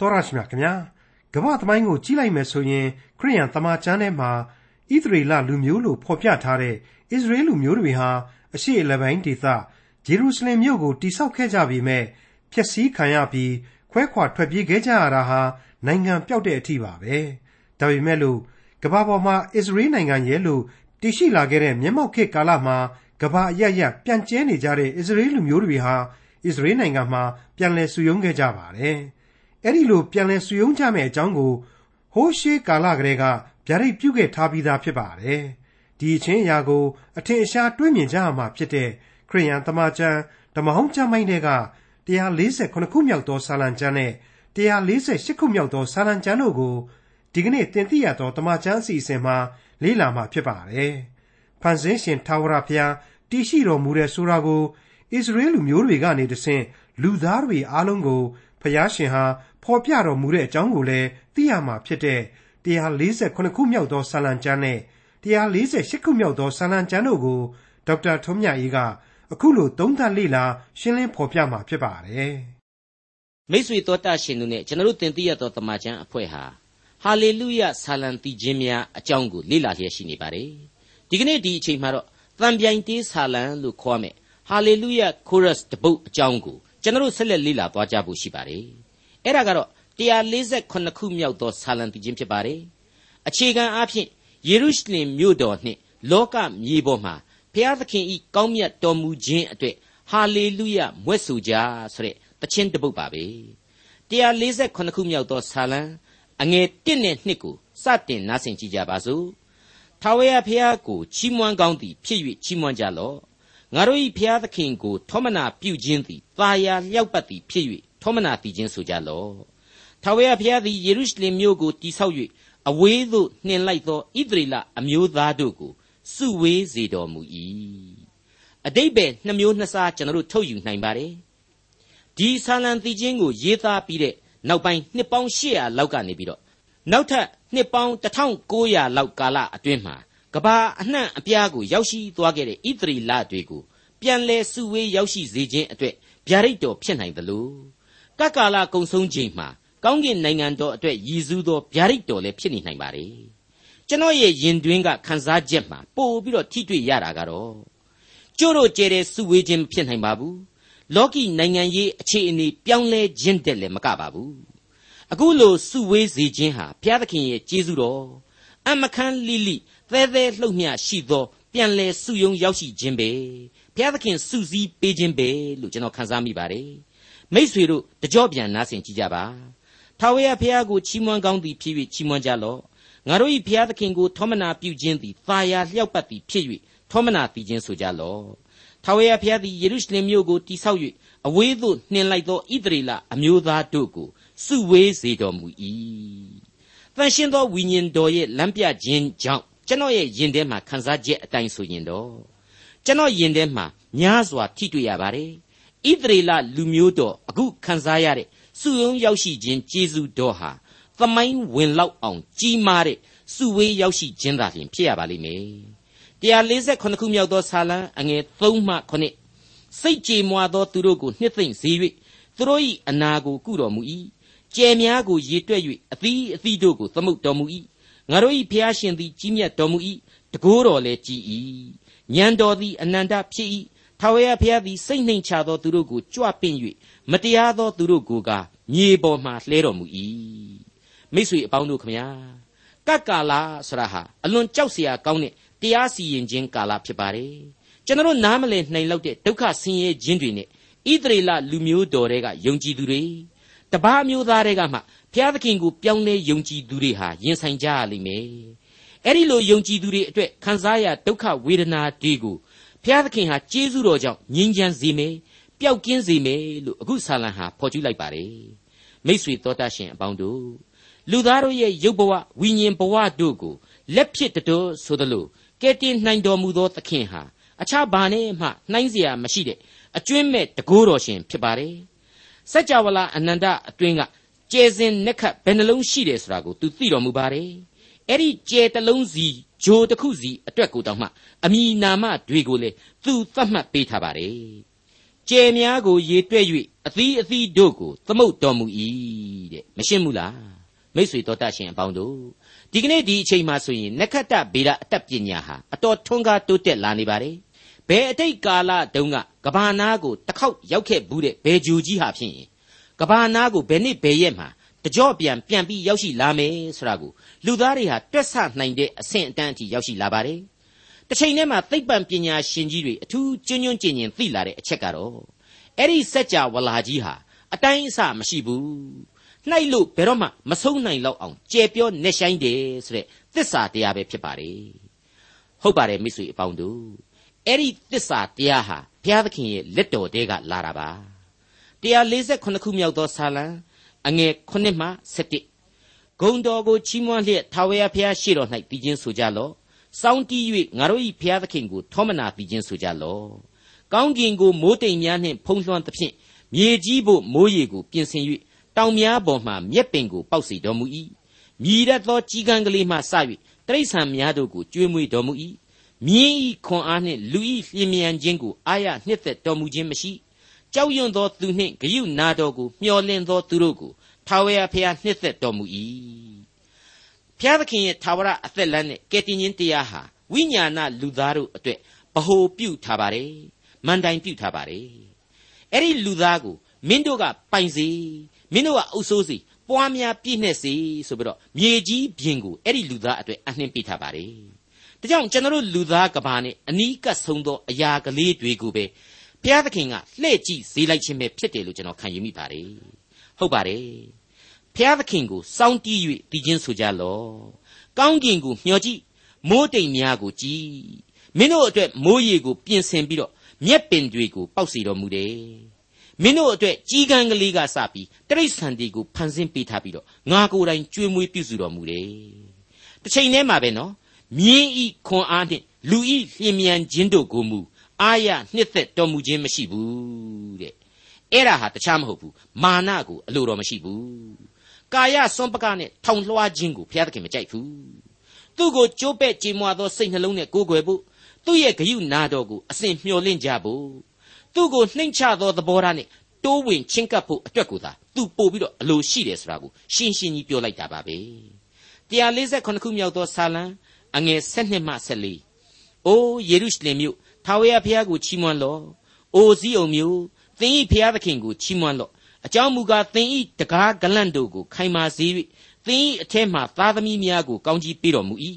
တော်ရရှိမြခင်ဗျာကမ္ဘာသမိုင်းကိုကြီးလိုက်မယ်ဆိုရင်ခရိယန်တမန်ကျမ်းထဲမှာဣသရေလလူမျိုးလို့ဖော်ပြထားတဲ့ဣသရေလလူမျိုးတွေဟာအရှိအလပိုင်းဒေသဂျေရုရှလင်မြို့ကိုတိဆောက်ခဲ့ကြပြီးမဲ့ဖျက်ဆီးခံရပြီးခွဲခွာထွက်ပြေးခဲ့ကြရတာဟာနိုင်ငံပျောက်တဲ့အထိပါပဲဒါပေမဲ့လို့ကမ္ဘာပေါ်မှာအစ္စရေးနိုင်ငံရဲ့လို့တည်ရှိလာခဲ့တဲ့မျက်မှောက်ခေတ်ကာလမှာကမ္ဘာအရရပြန့်ကျဲနေကြတဲ့အစ္စရေးလူမျိုးတွေဟာအစ္စရေးနိုင်ငံမှာပြန်လည်စုယုံခဲ့ကြပါတယ်။ အဲ့ဒီလိုပြန်လည်စုယုံကြမယ့်အကြောင်းကိုဟိုးရှေးကာလကတည်းကဗျာဒိတ်ပြုခဲ့ထားပြီးသားဖြစ်ပါတယ်။ဒီအချင်းအရာကို အထင်အရှားတွေးမြင်ကြရမှာဖြစ်တဲ့ခရိယန်တမန်ကျမ်းဓမ္မဟောင်းကျမ်းပိုင်းတွေက148ခုမြောက်သောစာလံကျမ်းနဲ့148ခုမြောက်သောစာလံကျမ်းတို့ကိုဒီကနေ့တင်ပြရသောတမန်ကျမ်းအစီအစဉ်မှာလေ့လာမှာဖြစ်ပါတယ်။ဖန်ဆင်းရှင်ထာဝရဘုရားတည်ရှိတော်မူတဲ့ဆိုတာကိုဣသရေလလူမျိုးတွေကနေတဆင့်လူသားတွေအားလုံးကိုဖျားရှင်ဟာ ဖော်ပြတော်မူတဲ့အကြောင်းကိုလည်းသိရမှာဖြစ်တဲ့148ခုမြောက်သောစာလံကျမ်းနဲ့148ခုမြောက်သောစာလံကျမ်းတို့ကိုဒေါက်တာထွန်းမြတ်အေးကအခုလိုသုံးသပ်လေ့လာရှင်းလင်းဖော်ပြမှာဖြစ်ပါတယ်။မိတ်ဆွေတော်တတ်ရှင်တို့နဲ့ကျွန်တော်တို့သင်သိရသောတမန်ကျမ်းအဖွဲ့ဟာဟာလေလုယဆာလံတီခြင်းများအကြောင်းကိုလေ့လာလျက်ရှိနေပါတယ်။ဒီကနေ့ဒီအချိန်မှာတော့တံပြိုင်တေးဆာလံလို့ခေါ်မယ်ဟာလေလုယကိုရစ်တပုတ်အကြောင်းကိုကျွန်တော်တို့ဆက်လက်လေ့လာသွားကြဖို့ရှိပါတယ်။ အဲ့ဒါကတော့148ခုမြောက်သောဆာလံတည်ခြင်းဖြစ်ပါတယ်။အခြေခံအားဖြင့်ယေရုရှလင်မြို့တော်နှင့်လောကမြေပေါ်မှာဘုရားသခင်ဤကောင်းမြတ်တော်မူခြင်းအတွက်ဟာလေလုယမွဲ့ဆိုကြဆိုတဲ့တခြင်းတပုတ်ပါပဲ။148ခုမြောက်သောဆာလံအငယ်1နဲ့2ကိုစတင်နားဆင်ကြကြပါစို့။ထာဝရဘုရားကိုချီးမွမ်းကောင်းသည်ဖြစ်၍ချီးမွမ်းကြလော့ငါတို့၏ဘုရားသခင်ကိုထောမနာပြုခြင်းသည်သာယာလျောက်ပတ်သည်ဖြစ်၍ ထောမနာတည်ခြင်းဆိုကြလော့ထာဝရဘုရားသည်ယေရုရှလင်မြို့ကိုတိဆောက်၍အဝေးသို့နှင်လိုက်သောဣသရေလအမျိုးသားတို့ကိုစုဝေးစေတော်မူ၏အတိတ်ပဲနှမျိုးနှစ်စားကျွန်တော်တို့ထုတ်ယူနိုင်ပါတယ်ဒီဆာလံတည်ခြင်းကိုရေးသားပြီးတဲ့နောက်ပိုင်းနှစ်ပေါင်း800လောက်ကနေပြီးတော့နောက်ထပ်နှစ်ပေါင်း1900လောက်ကာလအတွင်းမှာကဘာအနှံ့အပြားကိုရောက်ရှိသွားခဲ့တဲ့ဣသရေလတွေကိုပြန်လဲစုဝေးရောက်ရှိစေခြင်းအတွက်ဗျာဒိတ်တော်ဖြစ်နိုင်သလို ကကာလကုံဆုံးချိန်မှာကောင်းကင်နိုင်ငံတော်အတွက်ရည်စူးသောဗျာဒိတ်တော်လည်းဖြစ်နေနိုင်ပါ रे ကျွန်တော်ရဲ့ယင်တွင်းကခန်းစားချက်မှာပို့ပြီးတော့ထိတွေ့ရတာကတော့ကျို့တို့ကျဲတဲ့စုဝေးခြင်းဖြစ်နိုင်ပါဘူးလောကီနိုင်ငံရေးအခြေအနေပြောင်းလဲခြင်းတက်လည်းမကပါဘူးအခုလိုစုဝေးစေခြင်းဟာဘုရားသခင်ရဲ့ကျေးဇူးတော်အမခန်းလိလိသဲသဲလှုပ်မျှရှိသောပြန်လဲစုယုံရောက်ရှိခြင်းပဲဘုရားသခင်စုစည်းပေးခြင်းပဲလို့ကျွန်တော်ခန်းစားမိပါတယ် မိษွေတို့တကြောပြန်နားဆင်ကြည့်ကြပါထာဝရဘုရားကိုချီးမွမ်းကောင်းသည်ဖြစ်၍ချီးမွမ်းကြလော့ငါတို့၏ဘုရားသခင်ကိုထောမနာပြုခြင်းသည်သာယာလျောက်ပတ်သည်ဖြစ်၍ထောမနာတည်ခြင်းဆိုကြလော့ထာဝရဘုရားသည်ယေရုရှလင်မြို့ကိုတိဆောက်၍အဝေးသို့နှင်လိုက်သောဣသရေလအမျိုးသားတို့ကိုစုဝေးစေတော်မူ၏တန်ရှင်းသောဝိညာဉ်တော်ရဲ့လမ်းပြခြင်းကြောင့်ကျွန်တော်ရဲ့ယင်ထဲမှာခန်းစားချက်အတိုင်းဆိုရင်တော့ကျွန်တော်ယင်ထဲမှာများစွာထိတွေ့ရပါတယ် ဣသရေလလူမျိုးတော်အခုခန်းစားရတဲ့စုယုံရောက်ရှိခြင်းကျေးဇူးတော်ဟာသမိုင်းဝင်လောက်အောင်ကြီးမားတဲ့စုဝေးရောက်ရှိခြင်းသာလျှင်ဖြစ်ရပါလိမ့်မယ်148ခုမြောက်သောဆာလံအငယ်3မှ9စိတ်ကြေမွာသောသူတို့ကိုနှစ်သိမ့်စေ၍သူတို့၏အနာကိုကုတော်မူ၏ကြယ်များကိုရေတွက်၍အသီးအသီးတို့ကိုသမုတ်တော်မူ၏ငါတို့၏ဖျားရှင်သည်ကြီးမြတ်တော်မူ၏တကိုးတော်လည်းကြီး၏ဉာဏ်တော်သည်အနန္တဖြစ်၏ ထာဝရဘုရားသည်စိတ်နှိမ်ချသောသူတို့ကိုကြွပင့်၍မတရားသောသူတို့ကိုကမြေပေါ်မှလှဲတော်မူ၏မိတ်ဆွေအပေါင်းတို့ခမညာကတ်ကာလာဆရာဟာအလွန်ကြောက်စရာကောင်းတဲ့တရားစီရင်ခြင်းကာလဖြစ်ပါတယ်ကျွန်တော်နားမလည်နိုင်လောက်တဲ့ဒုက္ခဆင်းရဲခြင်းတွေနဲ့ဣသရေလလူမျိုးတော်တွေကယုံကြည်သူတွေတပါးမျိုးသားတွေကမှဘုရားသခင်ကိုပြောင်းလဲယုံကြည်သူတွေဟာရင်ဆိုင်ကြရလိမ့်မယ်အဲ့ဒီလိုယုံကြည်သူတွေအတွက်ခံစားရဒုက္ခဝေဒနာတွေကို ဘုရားသခင်ဟာကျေးဇူးတော်ကြောင့်ငြိမ်းချမ်းစေမယ်ပျောက်ကင်းစေမယ်လို့အခုဆာလံဟာဖော်ကျူးလိုက်ပါတယ်မိษွေတော်တတ်ရှင်အပေါင်းတို့လူသားတို့ရဲ့ရုပ်ဘဝဝိညာဉ်ဘဝတို့ကိုလက်ဖြစ်တော်ဆိုသလိုကဲတင်နိုင်တော်မူသောသခင်ဟာအခြားဘာနဲ့မှနှိုင်းเสียမရှိတဲ့အကျွင်းမဲ့တကိုးတော်ရှင်ဖြစ်ပါတယ်စัจ java လာအနန္တအတွင်းကကျဲစင်နက်ခတ်ဘယ်နှလုံးရှိတယ်ဆိုတာကိုသူသိတော်မူပါတယ်အဲ့ဒီကျဲတလုံးစီ ဂျိုတစ်ခုစီအတွက်ကိုတောင်မှအမိနာမတွေကိုလေသူသတ်မှတ်ပေးထားပါတယ်ကျဲများကိုရေတွဲ့၍အသီးအသီးတို့ကိုသမုတ်တော်မူ၏တဲ့မရှင်းဘူးလားမိษွေတော်တတ်ရှင်အပေါင်းတို့ဒီကနေ့ဒီအချိန်မှဆိုရင်နက္ခတ္တဗေဒအတတ်ပညာဟာအတော်ထွန်းကားတိုးတက်လာနေပါတယ်ဘယ်အတိတ်ကာလတုန်းကကဘာနာကိုတစ်ခေါက်ရောက်ခဲ့ဘူးတဲ့ဘယ်ဂျူကြီးဟာဖြင့်ကဘာနာကိုဘယ်နှစ်ဘယ်ရက်မှာ တကြော့ပြန်ပြန်ပြီးရောက်ရှိလာမယ်ဆိုတာကိုလူသားတွေဟာတွက်ဆနိုင်တဲ့အဆင့်အတန်းအထိရောက်ရှိလာပါတယ်တစ်ချိန်တည်းမှာသိပ္ပံပညာရှင်ကြီးတွေအထူးကျွန်းကျွန်းကျင်ကျင်သိလာတဲ့အချက်ကတော့အဲ့ဒီစัจ java ဝလာကြီးဟာအတိုင်းအဆမရှိဘူးနှိုက်လို့ဘယ်တော့မှမဆုံးနိုင်လောက်အောင်ကြဲပြောနေဆိုင်တယ်ဆိုတဲ့သစ္စာတရားပဲဖြစ်ပါတယ်ဟုတ်ပါတယ်မိတ်ဆွေအပေါင်းတို့အဲ့ဒီသစ္စာတရားဟာဘုရားသခင်ရဲ့လက်တော်တဲကလာတာပါ148ခုမြောက်သောဆာလံ အငယ်9မှ17ဂုံတော်ကိုချီးမွမ်းလျက်ထာဝရဘုရားရှိတော်၌တည်ခြင်းဆိုကြလော့စောင်းတီး၍ငါတို့၏ဘုရားသခင်ကိုထောမနာတည်ခြင်းဆိုကြလော့ကောင်းကင်ကိုမိုးတိမ်များနှင့်ဖုံးလွှမ်းသဖြင့်မြေကြီးဖို့မိုးရေကိုပြင်ဆင်၍တောင်များပေါ်မှမြက်ပင်ကိုပေါက်စေတော်မူ၏မြည်ရသောကြီးကန်းကလေးမှစ၍တိရစ္ဆာန်များတို့ကိုကျွေးမွေးတော်မူ၏မြင်းဤခွန်အားနှင့်လူဤလျင်မြန်ခြင်းကိုအာရနှစ်သက်တော်မူခြင်းမရှိ ကြောက်ရွံ့သောသူနှင့်ဂယုနာတော်ကိုမျှော်လင့်သောသူတို့ကိုထာဝရဘုရားနှစ်သက်တော်မူ၏ဘုရားသခင်ရဲ့ထာဝရအသက်လမ်းနဲ့ကယ်တင်ခြင်းတရားဟာဝိညာဏလူသားတို့အတွက်ဗဟိုပြုထားပါတယ်မန်တိုင်ပြုထားပါတယ်အဲ့ဒီလူသားကိုမင်းတို့ကပိုင်စေမင်းတို့ကအုပ်ဆိုးစီပွားများပြည့်နှက်စေဆိုပြီးတော့မြေကြီးပြင်ကိုအဲ့ဒီလူသားအတွက်အနှင်းပေးထားပါတယ်ဒါကြောင့်ကျွန်တော်လူသားကဘာနဲ့အနီးကပ်ဆုံးသောအရာကလေးတွေကိုပဲ ဘုရားသခင်ကလှည့်ကြည့်စေလိုက်ခြင်းပဲဖြစ်တယ်လို့ကျွန်တော်ခံယူမိပါတယ်ဟုတ်ပါတယ်ဖျားသခင်ကိုစောင်းတီး၍တည်ခြင်းဆိုကြလော့ကောင်းကင်ကိုမျှော်ကြည့်မိုးတိမ်များကိုကြည်မင်းတို့အတွက်မိုးရေကိုပြင်ဆင်ပြီးတော့မြက်ပင်တွေကိုပေါက်စီတော်မူတယ်မင်းတို့အတွက်ကြီးကန်းကလေးကစပြီးတရိษံတွေကိုဖန်ဆင်းပေးထားပြီးတော့ငါကိုယ်တိုင်ကြွေးမွေးပြုစုတော်မူတယ်တစ်ချိန်တည်းမှာပဲနော်မြင်းဤခွန်အားနှင့်လူဤလျင်မြန်ခြင်းတို့ကိုမူ အာရနှစ်သက်တော်မူခြင်းမရှိဘူးတဲ့အဲ့ဒါဟာတခြားမဟုတ်ဘူးမာနကိုအလိုတော်မရှိဘူးကာယစွန့်ပကနဲ့ထောင်လွှားခြင်းကိုဘုရားသခင်မကြိုက်ဘူးသူ့ကိုကြိုးပဲ့ကြေမွာသောစိတ်နှလုံးနဲ့ကိုးကွယ်ဖို့သူ့ရဲ့ဂရုနာတော်ကိုအစဉ်မျှော်လင့်ကြဖို့သူ့ကိုနှိမ်ချသောသဘောထားနဲ့တိုးဝင်ချင်းကပ်ဖို့အတွက်ကိုသာသူပို့ပြီးတော့အလိုရှိတယ်ဆိုတာကိုရှင်းရှင်းကြီးပြောလိုက်တာပါပဲ148ခုမြောက်သောဆာလံအငယ်7မှ14အိုးယေရုရှလင်မြို့ ထာဝရဘုရားကိုချီးမွမ်းလော့အိုဇီးအောင်မြို့သင်၏ဘုရားသခင်ကိုချီးမွမ်းလော့အကြောင်းမူကားသင်ဤတကားဂလန့်တို့ကိုခိုင်မာစေ၍သင်ဤအထက်မှသားသမီးများကိုကောင်းကြီးပေးတော်မူ၏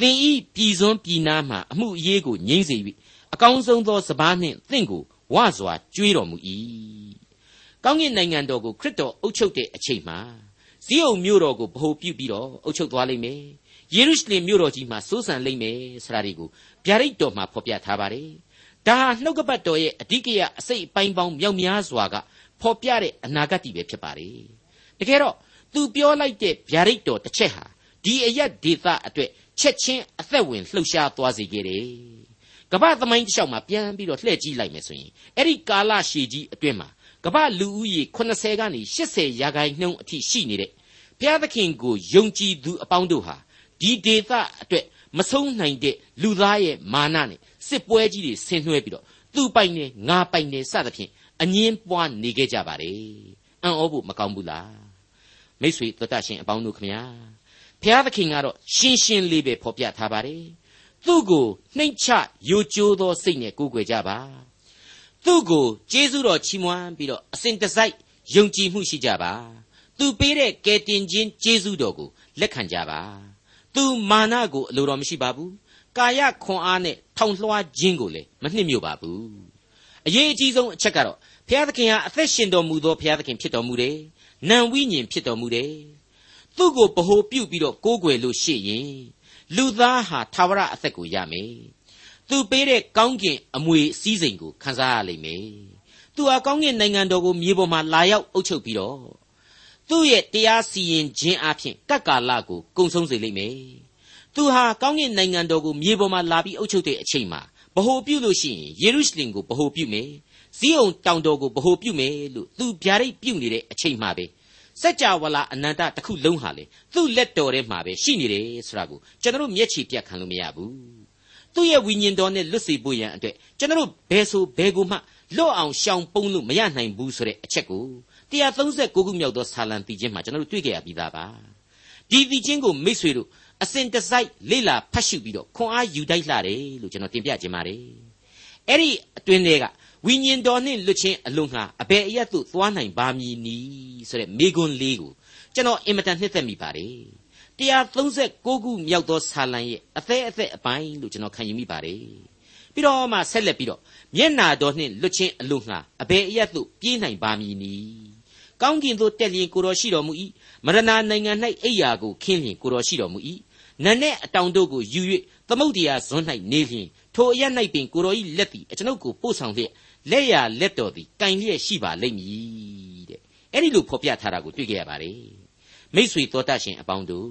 သင်ဤပြည်စွန်းပြည်နာမှအမှုအရေးကိုငြိမ့်စေ၍အကောင်းဆုံးသောစပားနှင့်သင်ကိုဝစွာကြွေးတော်မူ၏ကောင်းကင်နိုင်ငံတော်ကိုခရစ်တော်အုပ်ချုပ်တဲ့အချိန်မှာဇီးအုံမြို့တော်ကိုဗဟိုပြုပြီးတော့အုပ်ချုပ်သွားလိမ့်မယ် ယေရုရှလင်မြို့တော်ကြီးမှာစိုးစံလိမ့်မယ်ဆိုတာတွေကိုဗျာဒိတ်တော်မှာဖော်ပြထားပါတယ်ဒါဟာနှုတ်ကပတ်တော်ရဲ့အဓိကရအစိတ်အပိုင်းပေါင်းမြောက်များစွာကဖော်ပြတဲ့အနာဂတ်တည်ပဲဖြစ်ပါလေတကယ်တော့သူပြောလိုက်တဲ့ဗျာဒိတ်တော်တစ်ချက်ဟာဒီအရက်ဒေသအတွက်ချက်ချင်းအသက်ဝင်လှုပ်ရှားသွားစေခဲ့တယ်ကမ္ဘာသမိုင်းတစ်လျှောက်မှာပြန်ပြီးတော့လှည့်ကြည့်လိုက်မယ်ဆိုရင်အဲ့ဒီကာလရှည်ကြီးအတွင်းမှာကမ္ဘာလူဦးရေ80ကနေ80ရာခိုင်နှုန်းအထိရှိနေတဲ့ဘုရားသခင်ကိုယုံကြည်သူအပေါင်းတို့ဟာ ဒီဒေသအတွက်မဆုံးနိုင်တဲ့လူသားရဲ့မာနနဲ့စစ်ပွဲကြီးတွေဆင်နွှဲပြီးတော့သူ့ပိုင်နဲ့ငါပိုင်နဲ့စသဖြင့်အငင်းပွားနေခဲ့ကြပါတယ်အံ့ဩဖို့မကောင်းဘူးလားမိษွေတတရှင်အပေါင်းတို့ခမညာဘုရားသခင်ကတော့ရှင်းရှင်းလေးပဲဖော်ပြထားပါတယ်သူ့ကိုနှိမ့်ချယိုကျိုးသောစိတ်နဲ့ကိုးကွယ်ကြပါသူ့ကိုကျေးဇူးတော်ချီးမွမ်းပြီးတော့အစဉ်တစိုက်ယုံကြည်မှုရှိကြပါသူပေးတဲ့ကယ်တင်ခြင်းကျေးဇူးတော်ကိုလက်ခံကြပါ သူမာနကိုအလိုတော်မရှိပါဘူးကာယခွန်အားနဲ့ထောင်လွှားခြင်းကိုလည်းမနှစ်မြို့ပါဘူးအရေးအကြီးဆုံးအချက်ကတော့ဘုရားသခင်ဟာအသက်ရှင်တော်မူသောဘုရားသခင်ဖြစ်တော်မူတယ်။နံဝိညာဉ်ဖြစ်တော်မူတယ်။သူ့ကိုဗဟိုပြုပြီးတော့ကိုးကွယ်လို့ရှိရင်လူသားဟာသာဝရအသက်ကိုရမယ်။သူပေးတဲ့ကောင်းကင်အမွေစည်းစိမ်ကိုခံစားရလိမ့်မယ်။သူဟာကောင်းကင်နိုင်ငံတော်ကိုမြေပေါ်မှာလာရောက်အုပ်ချုပ်ပြီးတော့ သူ့ရဲ့တရားစီရင်ခြင်းအပြင်ကပ်ကာလကိုကုံဆုံးစေလိမ့်မယ်။သူဟာကောင်းကင်နိုင်ငံတော်ကိုမြေပေါ်မှာလာပြီးအုပ်ချုပ်တဲ့အချိန်မှာဗဟိုပြုလို့ရှိရင်ယေရုရှလင်ကိုဗဟိုပြုမယ်ဇီးအောင်တောင်တော်ကိုဗဟိုပြုမယ်လို့သူဗျာဒိတ်ပြုနေတဲ့အချိန်မှာပဲစัจ java လာအနန္တတစ်ခုလုံးဟာလေသူ့လက်တော်ထဲမှာပဲရှိနေတယ်ဆိုတာကိုကျွန်တော်မျက်ခြေပြတ်ခံလို့မရဘူးသူ့ရဲ့ဝိညာဉ်တော်နဲ့လွတ်စေဖို့ရန်အတွက်ကျွန်တော်ဘယ်ဆိုဘယ်ကိုမှလွတ်အောင်ရှောင်ပုန်းလို့မရနိုင်ဘူးဆိုတဲ့အချက်ကို 139ခုမြောက်သောဆာလံတည်ခြင်းမှာကျွန်တော်တို့တွေ့ကြရပြီးသားပါဒီတည်ခြင်းကိုမိษွေတို့အစဉ်တစိုက်လေ့လာဖတ်ရှုပြီးတော့ခွန်အားယူတိုက်လှတယ်လို့ကျွန်တော်တင်ပြခြင်းပါတယ်အဲ့ဒီအတွင်းတွေကဝိညာဉ်တော်နှင့်လွတ်ခြင်းအလုံးငှာအဘယ်အရတ်သို့သွားနိုင်ပါမည်နည်းဆိုတဲ့မိကွန်းလေးကိုကျွန်တော်အင်မတန်နှစ်သက်မိပါတယ်139ခုမြောက်သောဆာလံရဲ့အသေးအသက်အပိုင်းလို့ကျွန်တော်ခံယူမိပါတယ်ပြီးတော့မှဆက်လက်ပြီးတော့မျက်နာတော်နှင့်လွတ်ခြင်းအလို့ငှာအဘယ်အရတ်သို့ပြေးနိုင်ပါမည်နည်း ကောင်းကင်သို့တက်လျင်ကိုတော်ရှိတော်မူ၏မရဏနိုင်ငံ၌အိယာကိုခင်းလျင်ကိုတော်ရှိတော်မူ၏နတ်နဲ့အတောင်တို့ကိုယူ၍သမုတ်တရားဇွန်း၌နေလျင်ထိုအရ၌ပင်ကိုတော်၏လက်သည်အကျွန်ုပ်ကိုပို့ဆောင်လျက်လက်ရလက်တော်သည်ကင်လျက်ရှိပါလိမ့်မည်တဲ့အဲ့ဒီလိုဖော်ပြထားတာကိုတွေ့ကြရပါတယ်မိษွေတော်တတ်ရှင်အပေါင်းတို့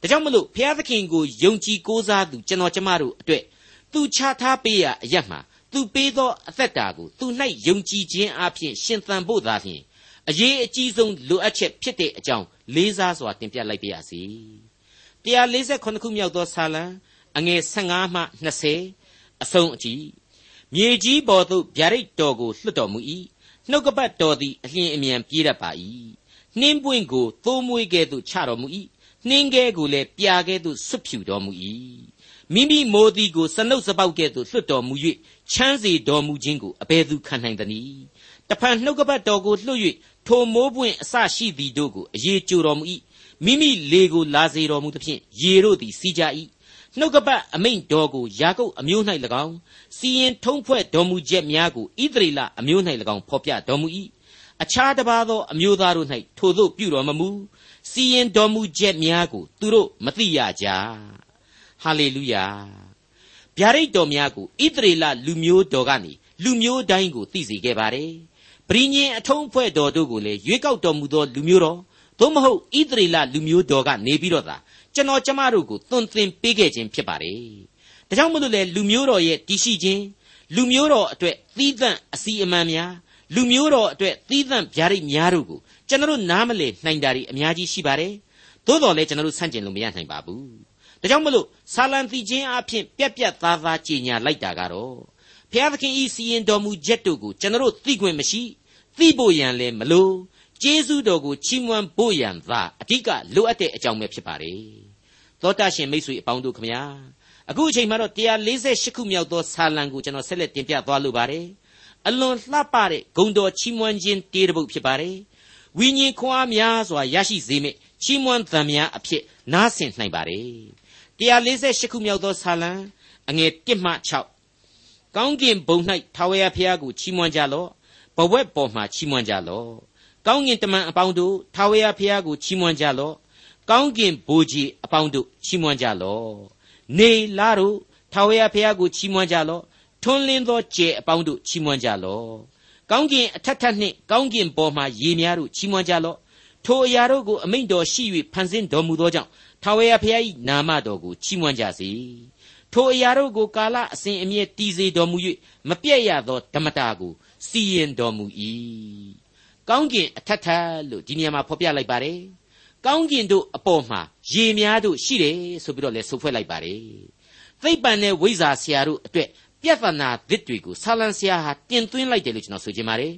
ဒါကြောင့်မလို့ဘုရားသခင်ကိုယုံကြည်ကိုးစားသူကျွန်တော်ကျမတို့အတွက်သူချထားပေးရအရက်မှာသူပေးသောအသက်တာကိုသူ၌ယုံကြည်ခြင်းအပြင်ရှင်သန်ဖို့သာဖြင့် အရေးအကြီးဆုံးလိုအပ်ချက်ဖြစ်တဲ့အကြောင်းလေးစားစွာတင်ပြလိုက်ပါရစေ148ခုမြောက်သောဆာလံအငယ်15မှ20အဆုံးအကြည့်မြေကြီးပေါ်သို့ဗျာဒိတ်တော်ကိုလွှတ်တော်မူ၏နှုတ်ကပတ်တော်သည်အလျင်အမြန်ပြေးတတ်ပါ၏နှင်းပွင့်ကိုသိုးမွေးကဲ့သို့ချတော်မူ၏နှင်းကဲကိုလည်းပြာကဲ့သို့ဆွတ်ဖြူတော်မူ၏မိမိမိုးသည်ကိုစနုပ်စပေါက်ကဲ့သို့လွှတ်တော်မူ၍ချမ်းစေတော်မူခြင်းကိုအဘယ်သူခံနိုင်သနည်း တဖန်နှုတ်ကပတ်တော်ကိုလွှတ်၍ထိုမိုးပွင့်အစရှိသည်တို့ကိုအေကြိုတော်မူ၏မိမိလေကိုလာစေတော်မူသဖြင့်ရေတို့သည်စီးကြ၏နှုတ်ကပတ်အမိန့်တော်ကိုယာကုပ်အမျိုး၌၎င်းစီရင်ထုံးဖွဲ့တော်မူချက်များကိုဣသရေလအမျိုး၌၎င်းဖော်ပြတော်မူ၏အခြားတစ်ပါးသောအမျိုးသားတို့၌ထိုသို့ပြုတော်မမူစီရင်တော်မူချက်များကိုသူတို့မသိရကြဟာလေလုယာဗျာဒိတ်တော်များကိုဣသရေလလူမျိုးတော်ကနေလူမျိုးတိုင်းကိုသိစေခဲ့ပါတယ် ပရိညင်အထုံးဖွဲ့တော်တို့ကိုလည်းရွေးကောက်တော်မူသောလူမျိုးတော်သို့မဟုတ်ဣသရေလလူမျိုးတော်ကနေပြီးတော့သာကျွန်တော်ကျမတို့ကိုသွန်သင်ပေးခဲ့ခြင်းဖြစ်ပါတယ်ဒါကြောင့်မလို့လေလူမျိုးတော်ရဲ့တည်ရှိခြင်းလူမျိုးတော်အတွက်သီးသန့်အစီအမံများလူမျိုးတော်အတွက်သီးသန့်ဗျာဒိတ်များတို့ကိုကျွန်တော်နားမလည်နိုင်တာတွေအများကြီးရှိပါတယ်သို့တော်လည်းကျွန်တော်ဆန့်ကျင်လို့မရနိုင်ပါဘူးဒါကြောင့်မလို့ဆာလံတီချင်းအဖြစ်ပြက်ပြက်သားသားကြီးညာလိုက်တာကတော့ ဘုရားသခင်ဤစီရင်တော်မူချက်တို့ကိုကျွန်တော်သိခွင့်မရှိသိဖို့ရန်လည်းမလိုကျေးဇူးတော်ကိုချီးမွမ်းဖို့ရန်သာအဓိကလိုအပ်တဲ့အကြောင်းပဲဖြစ်ပါတယ်သောတာရှင်မိတ်ဆွေအပေါင်းတို့ခမညာအခုအချိန်မှာတော့148ခုမြောက်သောဆာလံကိုကျွန်တော်ဆက်လက်တင်ပြသွားလိုပါတယ်အလွန်လှပတဲ့ဂုံတော်ချီးမွမ်းခြင်းတေးတစ်ပုဒ်ဖြစ်ပါတယ်ဝိညာဉ်ခွန်အားများစွာရရှိစေမယ့်ချီးမွမ်းသံများအဖြစ်နားဆင်နိုင်ပါတယ်148ခုမြောက်သောဆာလံအငယ်1မှ6 ကောင်းကင်ဘုံ၌ထာဝရဘုရားကိုချီးမွမ်းကြလော့ဘဝက်ပေါ်မှာချီးမွမ်းကြလော့ကောင်းကင်တမန်အပေါင်းတို့ထာဝရဘုရားကိုချီးမွမ်းကြလော့ကောင်းကင်ဘိုးကြီးအပေါင်းတို့ချီးမွမ်းကြလော့နေလာတို့ထာဝရဘုရားကိုချီးမွမ်းကြလော့ထွန်းလင်းသောကြယ်အပေါင်းတို့ချီးမွမ်းကြလော့ကောင်းကင်အထက်ထက်နှင့်ကောင်းကင်ပေါ်မှရေများတို့ချီးမွမ်းကြလော့ထိုအရာတို့ကိုအမိန့်တော်ရှိ၍ဖန်ဆင်းတော်မူသောကြောင့်ထာဝရဘုရား၏နာမတော်ကိုချီးမွမ်းကြစေ ထိုအရာတို့ကိုကာလအစဉ်အမြဲတည်စေတော်မူ၍မပြည့်ရသောဓမ္မတာကိုစီရင်တော်မူ၏ကောင်းကင်အထက်ထက်လို့ဒီနေရာမှာဖော်ပြလိုက်ပါတယ်ကောင်းကင်တို့အပေါ်မှာရေများတို့ရှိတယ်ဆိုပြီးတော့လည်းဆိုဖွဲ့လိုက်ပါတယ်သိပ္ပံနဲ့ဝိဇ္ဇာဆရာတို့အတွက်ပြဿနာသစ်တွေကိုဆာလံဆရာဟာတင်သွင်းလိုက်တယ်လို့ကျွန်တော်ဆိုချင်ပါတယ်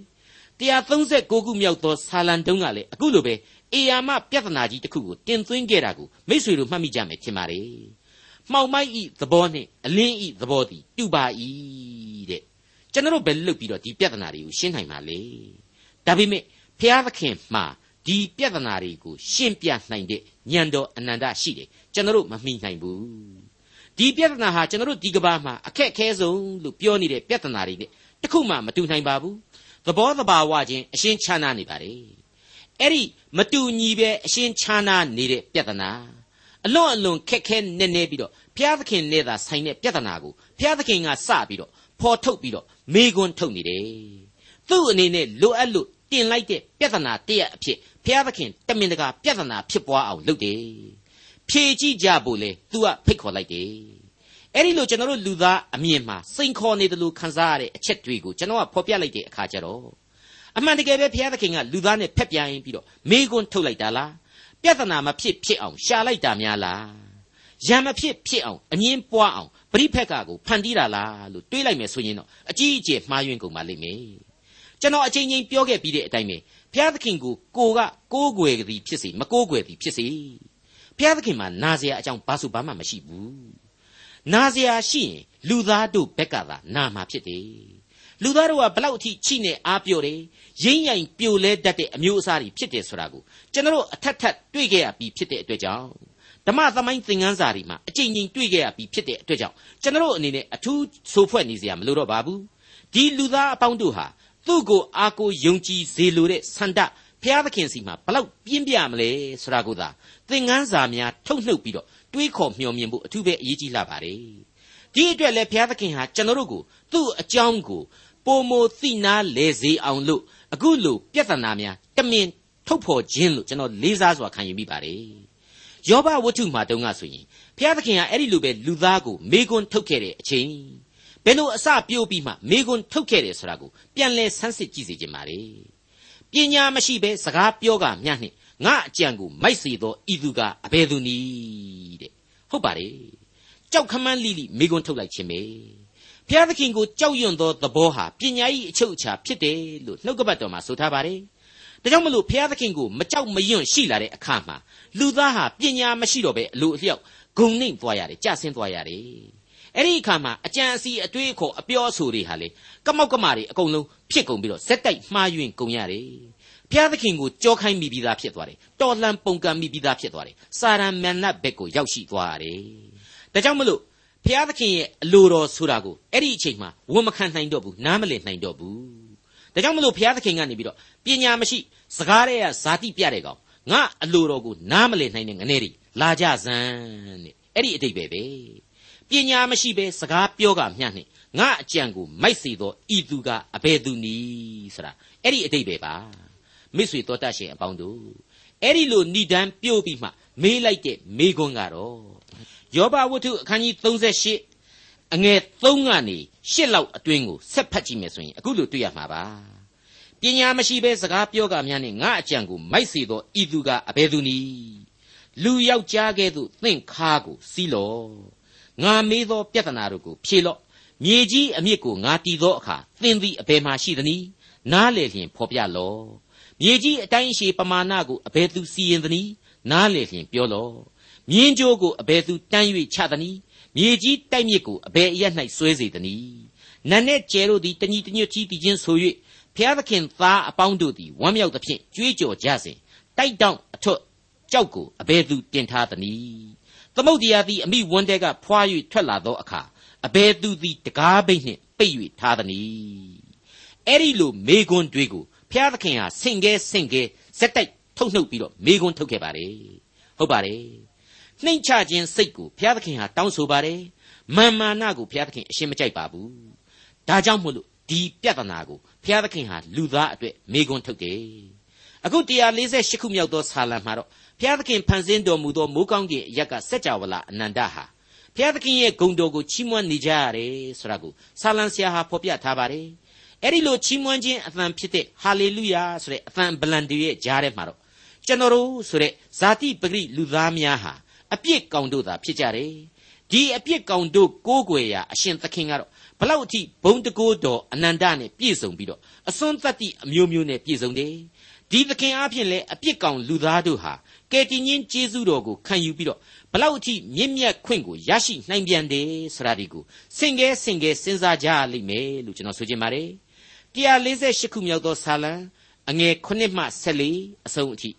136ခုမြောက်သောဆာလံတုံးကလည်းအခုလိုပဲအေယာမပြဿနာကြီးတစ်ခုကိုတင်သွင်းခဲ့တာကိုမိษွေတို့မှတ်မိကြမယ်ထင်ပါတယ် မှောင်မိုက်ဤသဘောနဲ့အလင်းဤသဘောသည်တူပါ၏တဲ့ကျွန်တော်တို့ဘယ်လုပ်ပြီးတော့ဒီပြဿနာတွေကိုရှင်းနိုင်မှာလဲဒါပေမဲ့ဘုရားသခင်မှာဒီပြဿနာတွေကိုရှင်းပြနိုင်တဲ့ဉာဏ်တော်အနန္တရှိတယ်ကျွန်တော်တို့မမိနိုင်ဘူးဒီပြဿနာဟာကျွန်တော်တို့ဒီကဘာမှာအခက်အခဲဆုံးလို့ပြောနေတဲ့ပြဿနာတွေနဲ့တခုမှမတူနိုင်ပါဘူးသဘောတဘာဝချင်းအရှင်းခြားနားနေပါတယ်အဲ့ဒီမတူညီပဲအရှင်းခြားနားနေတဲ့ပြဿနာ အလွန်အလွန်ခက်ခဲနေနေပြီးတော့ဘုရားသခင်နဲ့သာဆိုင်တဲ့ပြဿနာကိုဘုရားသခင်ကစပြီးတော့ဖော်ထုတ်ပြီးတော့မေခွန်းထုတ်နေတယ်သူ့အနေနဲ့လိုအပ်လို့တင်လိုက်တဲ့ပြဿနာတရက်အဖြစ်ဘုရားသခင်တမင်တကာပြဿနာဖြစ်ပွားအောင်လုပ်တယ်ဖြေကြည့်ကြဖို့လေ तू ကဖိတ်ခေါ်လိုက်တယ်အဲ့ဒီလိုကျွန်တော်တို့လူသားအမြင်မှာစိန်ခေါ်နေတယ်လို့ခံစားရတဲ့အချက်တွေကိုကျွန်တော်ကဖော်ပြလိုက်တဲ့အခါကျတော့အမှန်တကယ်ပဲဘုရားသခင်ကလူသားနဲ့ဖက်ပြိုင်ပြီးတော့မေးခွန်းထုတ်လိုက်တာလား ပြဿနာမဖြစ်ဖြစ်အောင်ရှာလိုက်တာများလားရံမဖြစ်ဖြစ်အောင်အငင်းပွားအောင်ပရိဖက်ကကိုဖန်တီးတာလားလို့တွေးလိုက်မယ်ဆိုရင်တော့အကြီးအကျယ်မှားယွင်းကုန်ပါလိမ့်မယ်ကျွန်တော်အချိန်ချင်းပြောခဲ့ပြီးတဲ့အတိုင်းပဲဘုရားသခင်ကိုကိုကကိုးကွယ်သည်ဖြစ်စေမကိုးကွယ်သည်ဖြစ်စေဘုရားသခင်မှာနာစရာအကြောင်းဘာဆိုဘာမှမရှိဘူးနာစရာရှိရင်လူသားတို့ဘက်ကသာနာမှာဖြစ်တယ် လူသားတို့ကဘလောက်အထိချိနဲ့အားပြော့တယ်ရင်းရိုင်ပြိုလဲတတ်တဲ့အမျိုးအစားတွေဖြစ်တယ်ဆိုတာကိုကျွန်တော်အထက်ထက်တွေ့ခဲ့ရပြီးဖြစ်တဲ့အတွက်ကြောင့်ဓမ္မသမိုင်းသင်ခန်းစာတွေမှာအကြိမ်ကြိမ်တွေ့ခဲ့ရပြီးဖြစ်တဲ့အတွက်ကြောင့်ကျွန်တော်အနေနဲ့အထူးဆိုဖွဲ့နေစရာမလိုတော့ပါဘူးဒီလူသားအပေါင်းတို့ဟာသူ့ကိုအားကိုယုံကြည်စေလိုတဲ့ဆန္ဒဖျားသခင်စီမှာဘလောက်ပြင်းပြမလဲဆိုတာကိုသာသင်ခန်းစာများထုတ်နှုတ်ပြီးတော့တွေးခေါ်မျှော်မြင်ဖို့အထူးပဲအရေးကြီးလာပါတယ်ဒီအတွက်လည်းဘုရားသခင်ဟာကျွန်တော်တို့ကိုသူ့အကြောင်းကို ပိုမိုသိနာလေစေအောင်လို့အခုလိုပြဿနာများတမင်ထုတ်ဖော်ခြင်းလို့ကျွန်တော်လေးစားစွာခံယူမိပါတယ်ယောဘဝတ္ထုမှာတုန်းကဆိုရင်ဘုရားသခင်ကအဲ့ဒီလိုပဲလူသားကိုမေခွန်းထုတ်ခဲ့တဲ့အချိန်ဘယ်လိုအစပြိုးပြီးမှမေခွန်းထုတ်ခဲ့တယ်ဆိုတာကိုပြန်လဲဆန်းစစ်ကြည့်စေခြင်းပါလေပညာမရှိဘဲစကားပြောကမျှနှင့်ငါအကြံကိုမိုက်စေသောဤသူကအဘယ်သူနည်းတဲ့ဟုတ်ပါတယ်ကြောက်ခမန်းလိလိမေခွန်းထုတ်လိုက်ခြင်းပဲ ဘုရားသခင်ကိုကြောက်ရွံ့သောသဘောဟာပညာ၏အချုပ်အခြာဖြစ်တယ်လို့နှုတ်ကပတ်တော်မှာဆိုထားပါတယ်ဒါကြောင့်မလို့ဘုရားသခင်ကိုမကြောက်မရွံ့ရှိလာတဲ့အခါမှာလူသားဟာပညာမရှိတော့ပဲအလိုအလျောက်ဂုံနှိမ့်သွားရတယ်ကြဆင်းသွားရတယ်အဲ့ဒီအခါမှာအကြံအစီအတွေးအခေါ်အပြောအဆိုတွေဟာလေကမောက်ကမတွေအကုန်လုံးဖြစ်ကုန်ပြီးတော့ဇက်တိုက်မှားယွင်းကုန်ရတယ်ဘုရားသခင်ကိုကြောခိုင်းမိပြီးသားဖြစ်သွားတယ်တော်လှန်ပုန်ကန်မိပြီးသားဖြစ်သွားတယ်စာရန်မန်နတ်ဘက်ကိုရောက်ရှိသွားရတယ်ဒါကြောင့်မလို့ ဘုရားသခင်ရဲ့အလိုတော်ဆိုတာကိုအဲ့ဒီအချိန်မှာဝန်မခံနိုင်တော့ဘူးနားမလည်နိုင်တော့ဘူးဒါကြောင့်မလို့ဘုရားသခင်ကနေပြီးတော့ပညာမရှိစကားတွေကဇာတိပြတဲ့ကောင်ငါအလိုတော်ကိုနားမလည်နိုင်တဲ့ငနေတွေလာကြစမ်းတဲ့အဲ့ဒီအတိတ်ပဲပဲပညာမရှိပဲစကားပြောကမျှနှင့်ငါအကြံကိုမိုက်စေသောဤသူကအဘယ်သူနည်းဆိုတာအဲ့ဒီအတိတ်ပဲပါမိတ်ဆွေတော်တတ်ရှင်အပေါင်းတို့အဲ့ဒီလိုဏိဒန်းပြုတ်ပြီးမှမေးလိုက်တဲ့မေးခွန်းကတော့ ယောဘဝတ္ထုအခန်းကြီး38အငယ်3ကနေ8လောက်အတွင်းကိုဆက်ဖတ်ကြည့်မယ်ဆိုရင်အခုလိုတွေ့ရမှာပါပညာမရှိဘဲစကားပြောကများနဲ့ငါအကြံကိုမိုက်စေသောဤသူကအဘယ်သူနည်းလူယောက်ျားကဲ့သို့သင့်ခါကိုစီးလော့ငါမေးသောပြဿနာတို့ကိုဖြေလော့မြေကြီးအမြစ်ကိုငါတည်သောအခါသင်သည်အဘယ်မှရှိသနည်းနားလေလျင်ဖော်ပြလော့မြေကြီးအတိုင်းရှိပမာဏကိုအဘယ်သူစီရင်သနည်းနားလေလျင်ပြောလော့ မြင်းကြိုးကိုအဘယ်သူတန်း၍ချသနည်းမြေကြီးတိုက်မြစ်ကိုအဘယ်အရ၌ဆွဲစေသနည်းနတ်နဲ့ကျဲတို့သည်တညီတညွတ်ကြီးတည်ခြင်းဆို၍ဖျားသခင်သားအပေါင်းတို့သည်ဝမ်းမြောက်သဖြင့်ကြွေးကြော်ကြစဉ်တိုက်တောင့်အထွတ်ကြောက်ကိုအဘယ်သူတင်ထားသနည်းသမုတ်တရားသည်အမိဝန်းတဲကဖွာ၍ထွက်လာသောအခါအဘယ်သူသည်တကားဘိတ်နှင့်ပိတ်၍ထားသနည်းအဲ့ဒီလိုမေကွန်းတွေကိုဖျားသခင်ဟာဆင်ကဲဆင်ကဲဇက်တိုက်ထုတ်နှုတ်ပြီးတော့မေကွန်းထုတ်ခဲ့ပါတယ်ဟုတ်ပါတယ် နှိမ့်ချခြင်းစိတ်ကိုဘုရားသခင်ဟာတောင်းဆိုပါတယ်မာမာနကိုဘုရားသခင်အရှင်းမကြိုက်ပါဘူးဒါကြောင့်မို့လို့ဒီပြဿနာကိုဘုရားသခင်ဟာလူသားအတွက်မေခွန်းထုတ်တယ်အခု148ခုမြောက်သောဆာလံမှာတော့ဘုရားသခင်ဖန်ဆင်းတော်မူသောမိုးကောင်းကင်အရက်ကစัจ java လာအနန္တဟာဘုရားသခင်ရဲ့ဂုဏ်တော်ကိုချီးမွမ်းနေကြရတယ်ဆိုတာကိုဆာလံဆရာဟာဖော်ပြထားပါတယ်အဲ့ဒီလိုချီးမွမ်းခြင်းအသံဖြစ်တဲ့ဟာလေလုယာဆိုတဲ့အသံဗလန်တွေရဲ့ကြားထဲမှာတော့ကျွန်တော်တို့ဆိုတဲ့ဇာတိပဂရိလူသားများဟာ အပြစ်ကောင်တို့သာဖြစ်ကြတယ်ဒီအပြစ်ကောင်တို့ကိုးကွယ်ရာအရှင်သခင်ကတော့ဘလောက်အထိဘုံတကိုးတော်အနန္တနဲ့ပြည့်စုံပြီးတော့အစွန်းတတ္တိအမျိုးမျိုးနဲ့ပြည့်စုံတယ်ဒီသခင်အားဖြင့်လည်းအပြစ်ကောင်လူသားတို့ဟာကယ်တင်ရှင်ကျေးဇူးတော်ကိုခံယူပြီးတော့ဘလောက်အထိမြင့်မြတ်ခွင့်ကိုရရှိနိုင်ပြန်တယ်ဆိုတာဒီကိုစင်ကဲစင်ကဲစဉ်းစားကြလိမ့်မယ်လို့ကျွန်တော်ဆိုချင်ပါတယ်148ခုမြောက်သောဆာလံအငယ်9မှ14အဆုံးအထိ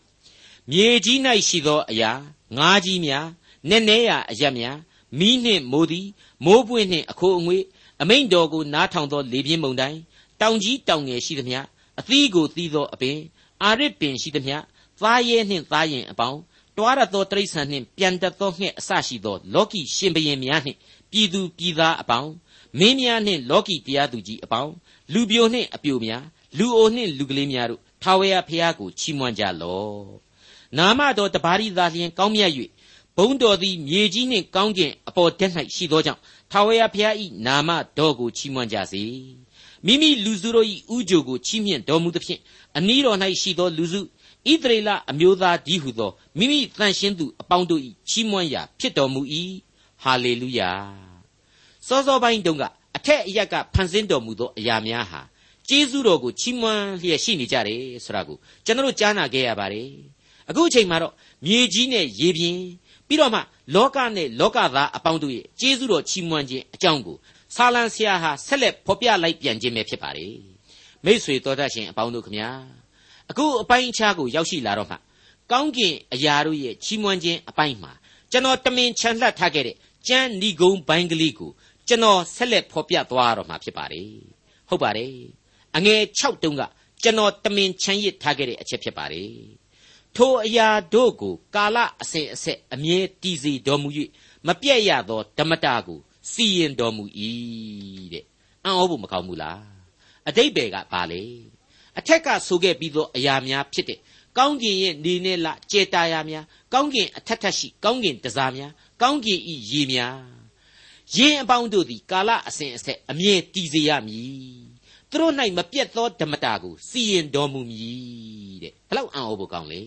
မြေကြီး၌ရှိသောအရာ ငါးကြီးများနက်နဲရာအရက်များမီးနှင့်မိုးသည်မိုးပွင့်နှင့်အခိုးအငွေ့အမိန်တော်ကိုနားထောင်သောလေပြင်းမုန်တိုင်းတောင်ကြီးတောင်ငယ်ရှိသမျှအသီးကိုသီးသောအပင်အာရစ်ပင်ရှိသမျှသားရဲနှင့်သားရင်အပေါင်းတွားရသောတိရစ္ဆာန်နှင့်ပြန်တတ်သောငှက်အစရှိသော လောကီရှင်ဘရင်များနှင့်ပြည်သူပြည်သားအပေါင်းမင်းများနှင့်လောကီတရားသူကြီးအပေါင်းလူပြိုနှင့်အပြိုများလူအိုနှင့်လူကလေးများတို့ထာဝရဘုရားကိုချီးမွမ်းကြလော့ နာမတော်တပါးရီသာလျှင်ကောင်းမြတ်၍ဘုံတော်သည်မြေကြီးနှင့်ကောင်းကင်အပေါ်တက်၌ရှိသောကြောင့်ထာဝရဘုရား၏နာမတော်ကိုချီးမွမ်းကြစေမိမိလူစုတို့၏ဥကြိုကိုချီးမြှင့်တော်မူသဖြင့်အနည်းတော်၌ရှိသောလူစုဣသရေလအမျိုးသားဒီဟုသောမိမိတန်ရှင်းသူအပေါင်းတို့၏ချီးမွမ်းရာဖြစ်တော်မူ၏ဟာလေလုယာစောစောပိုင်းတုန်းကအထက်အရက်ကဖန်ဆင်းတော်မူသောအရာများဟာကျေးဇူးတော်ကိုချီးမွမ်းလျက်ရှိနေကြတယ်ဆိုတာကိုကျွန်တော်တို့ကြားနာခဲ့ရပါတယ် အခုအချိန်မှာတော့မြေကြီးနဲ့ရေပြင်ပြီးတော့မှလောကနဲ့လောကသားအပေါင်းတို့ရဲ့ကျေးဇူးတော်ချီးမွမ်းခြင်းအကြောင်းကိုဆာလံဆရာဟာဆက်လက်ဖော်ပြလိုက်ပြန်ခြင်းပဲဖြစ်ပါတယ်မိษွေတော်တတ်ရှင်အပေါင်းတို့ခမညာအခုအပိုင်းအခြားကိုရောက်ရှိလာတော့မှကောင်းကင်အရာတို့ရဲ့ချီးမွမ်းခြင်းအပိုင်းမှာကျွန်တော်တမင်ချန်လှပ်ထားခဲ့တဲ့ကျမ်းဏီကုံဘိုင်းကလေးကိုကျွန်တော်ဆက်လက်ဖော်ပြသွားတော့မှာဖြစ်ပါတယ်ဟုတ်ပါတယ်အငယ်6တုံးကကျွန်တော်တမင်ချန်ရစ်ထားခဲ့တဲ့အချက်ဖြစ်ပါတယ် ထိုအရာတို့ကို ကာလအစဉ်အဆက်အမြဲတည်စေတော်မူ၍မပြည့်ရသောဓမ္မတာကို စီရင်တော်မူ၏တဲ့အံ့ဩဖို့မကောင်းဘူးလားအတိတ်ဘယ်ကပါလေအထက်ကဆိုခဲ့ပြီးသောအရာများဖြစ်တဲ့ကောင်းကင်ရဲ့နေနဲ့လကျေတာယာများကောင်းကင်အထက်ထက်ရှိကောင်းကင်တစားများကောင်းကင်ဤရေများယင်းအပေါင်းတို့သည် ကာလအစဉ်အဆက်အမြဲတည်စေရမည် သူတို့၌မပြတ်သောဓမ္မတာကိုစီရင်တော်မူမည်တဲ့ဘလောက်အံ့ဩဖို့ကောင်းလေ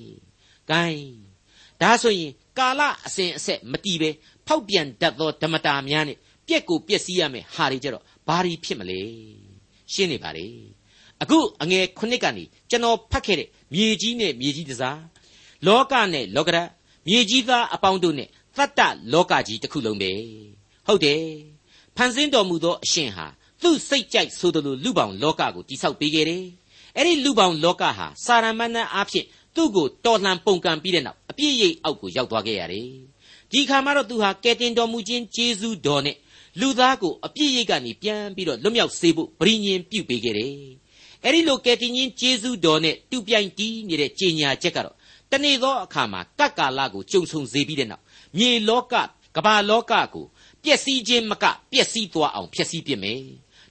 ဂိုင်းဒါဆိုရင်ကာလအစဉ်အဆက်မတည်ပဲဖောက်ပြန်တတ်သောဓမ္မတာများနဲ့ပြက်ကိုပျက်စီးရမယ်ဟာတွေကြတော့ဘာတွေဖြစ်မလဲရှင်းနေပါလေအခုအငယ်ခုနှစ်ကနေကျွန်တော်ဖတ်ခဲ့တဲ့မြေကြီးနဲ့မြေကြီးတစားလောကနဲ့လောကရမြေကြီးသားအပေါင်းတို့နဲ့သတ္တလောကကြီးတစ်ခုလုံးပဲဟုတ်တယ်ဖန်ဆင်းတော်မူသောအရှင်ဟာ သူ့စိတ်ကြိုက်ဆိုသလိုလူပေါင်းလောကကိုတိဆောက်ပေးခဲ့တယ်အဲ့ဒီလူပေါင်းလောကဟာစာရမဏေအားဖြင့်သူ့ကိုတော်လှန်ပုန်ကန်ပြီးတဲ့နောက်အပြည့်ရိပ်အောက်ကိုရောက်သွားခဲ့ရတယ်ဒီခါမှာတော့သူဟာကယ်တင်တော်မူခြင်းကျေးဇူးတော်နဲ့လူသားကိုအပြည့်ရိပ်ကနေပြန်ပြီးတော့လွတ်မြောက်စေဖို့ဗြိညင်ပြုပေးခဲ့တယ်အဲ့ဒီလိုကယ်တင်ခြင်းကျေးဇူးတော်နဲ့တူပြိုင်တီးနေတဲ့ကြေညာချက်ကတော့တနေ့သောအခါမှာကပ်ကာလကိုကြုံဆုံစေပြီးတဲ့နောက်မြေလောကကဘာလောကကိုပျက်စီးခြင်းမကပျက်စီးသွားအောင်ဖျက်ဆီးပစ်မယ်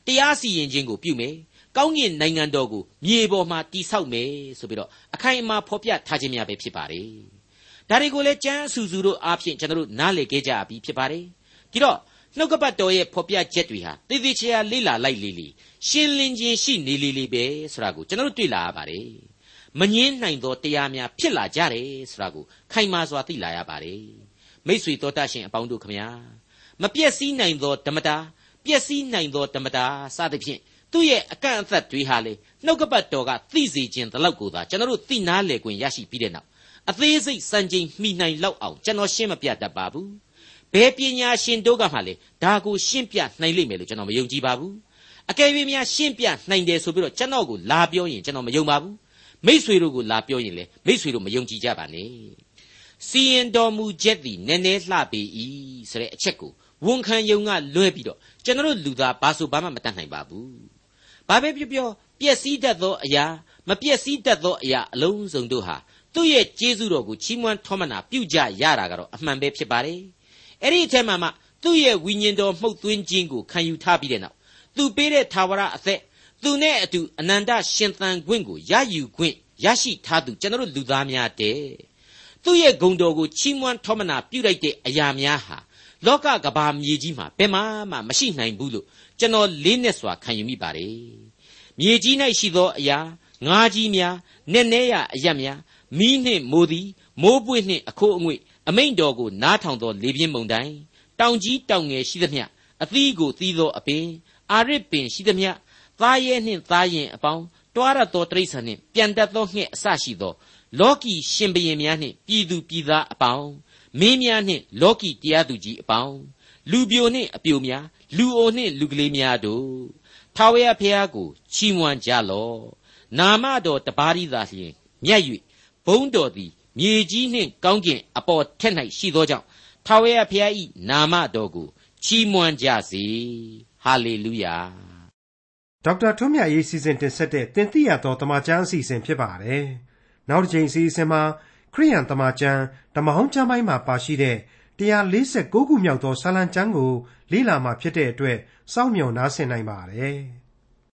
တရားစီရင်ခြင်းကိုပြုမယ်ကောင်းကင်နိုင်ငံတော်ကိုမြေပေါ်မှာတိဆောက်မယ်ဆိုပြီးတော့အခိုင်အမာဖော်ပြထားခြင်းများပဲဖြစ်ပါတယ်ဒါတွေကိုလည်းကျမ်းအဆူဆူတို့အားဖြင့်ကျွန်တော်တို့နားလည်ခဲ့ကြပြီဖြစ်ပါတယ်ဒီတော့နှုတ်ကပတ်တော်ရဲ့ဖော်ပြချက်တွေဟာသေသေးချာလေ့လာလိုက်လေလေရှင်းလင်းခြင်းရှိနေလေလေပဲဆိုတာကိုကျွန်တော်တို့တွေ့လာရပါတယ်မငင်းနိုင်သောတရားများဖြစ်လာကြတယ်ဆိုတာကိုခိုင်မာစွာသိလာရပါတယ်မိษွေတော်တတ်ရှင်အပေါင်းတို့ခမညာမပြည့်စည်နိုင်သောဓမ္မတာ ပျက်စီးနိုင်သောဓမ္မတာစသဖြင့်သူ့ရဲ့အကန့်အသတ်တွေဟာလေနှုတ်ကပတ်တော်ကသိစေခြင်းတလောက်ကိုသာကျွန်တော်တို့သိနာလေခွင့်ရရှိပြီးတဲ့နောက်အသေးစိတ်စံချိန်မှီနိုင်လောက်အောင်ကျွန်တော်ရှင်းမပြတတ်ပါဘူးဘယ်ပညာရှင်တို့ကမှလေဒါကိုရှင်းပြနိုင်လိမ့်မယ်လို့ကျွန်တော်မယုံကြည်ပါဘူးအကယ်၍များရှင်းပြနိုင်တယ်ဆိုပြီးတော့ကျွန်တော်ကိုလာပြောရင်ကျွန်တော်မယုံပါဘူးမိษွေတို့ကိုလာပြောရင်လေမိษွေတို့မယုံကြည်ကြပါနဲ့စီရင်တော်မူချက်သည်နည်းနည်းလှပေ၏ဆိုတဲ့အချက်ကို ဝန်ခံယုံကလွဲပြီးတော့ကျွန်တော်လူသားဘာဆိုဘာမှမတတ်နိုင်ပါဘူးဘာပဲပြောပြောပျက်စီးတတ်သောအရာမပျက်စီးတတ်သောအရာအလုံးစုံတို့ဟာသူ့ရဲ့ကျေးဇူးတော်ကိုချီးမွမ်းထောမနာပြုကြရတာကတော့အမှန်ပဲဖြစ်ပါတယ်အဲ့ဒီအထက်မှာမှသူ့ရဲ့ဝိညာဉ်တော်မှုတ်သွင်းခြင်းကိုခံယူထားပြီးတဲ့နောက်သူပေးတဲ့သာဝရအသက်သူနဲ့အတူအနန္တရှင်သန်ခွင့်ကိုရယူခွင့်ရရှိထားသူကျွန်တော်လူသားများတဲ့သူ့ရဲ့ဂုဏ်တော်ကိုချီးမွမ်းထောမနာပြုလိုက်တဲ့အရာများဟာ လောကကဘာမြေကြီးမှာဘယ်မှမှမရှိနိုင်ဘူးလို့ကျွန်တော်လေးနဲ့စွာခံယူမိပါတယ်မြေကြီး၌ရှိသောအရာငါးကြီးများနက်နဲရအရက်များမီးနှင့်မိုးသည်မိုးပွေနှင့်အခိုးအငွေ့အမိန်တော်ကိုနားထောင်သောလေပြင်းမုန်တိုင်းတောင်ကြီးတောင်ငယ်ရှိသမျှအသီးကိုသီးသောအပင်အာရစ်ပင်ရှိသမျှသားရဲနှင့်သားရင်အပေါင်းတွားရသောတိရစ္ဆာန်နှင့်ပြန်တတ်သောငှက်အစရှိသောလောကီရှင်ဘရင်များနှင့်ပြည်သူပြည်သားအပေါင်း မင်းများနှင့်လောကီတရားသူကြီးအပေါင်းလူပြိုနှင့်အပြိုများလူအိုနှင့်လူကလေးများတို့ထာဝရဘုရားကိုချီးမွမ်းကြလော့နာမတော်တပါးရီသာလျှင်မြတ်၍ဘုန်းတော်သည်မြေကြီးနှင့်ကောင်းကင်အပေါ်ထက်၌ရှိသောကြောင့်ထာဝရဘုရား၏နာမတော်ကိုချီးမွမ်းကြစေဟာလေလုယာဒေါက်တာထွန်းမြတ်ရေးစီစဉ်တင်ဆက်တဲ့တင်ပြတော်တမချန်းအစီအစဉ်ဖြစ်ပါတယ်နောက်တစ်ချိန်အစီအစဉ်မှာ ခရိယန်တမန်ကျမ်းဓမ္မဟောင်းကျမ်းပိုင်းမှာပါရှိတဲ့146ခုမြောက်သောစာလံကျမ်းကို လေ့လာမှဖြစ်တဲ့အတွက်စောင့်မျှော်နားဆင်နိုင်ပါတယ်။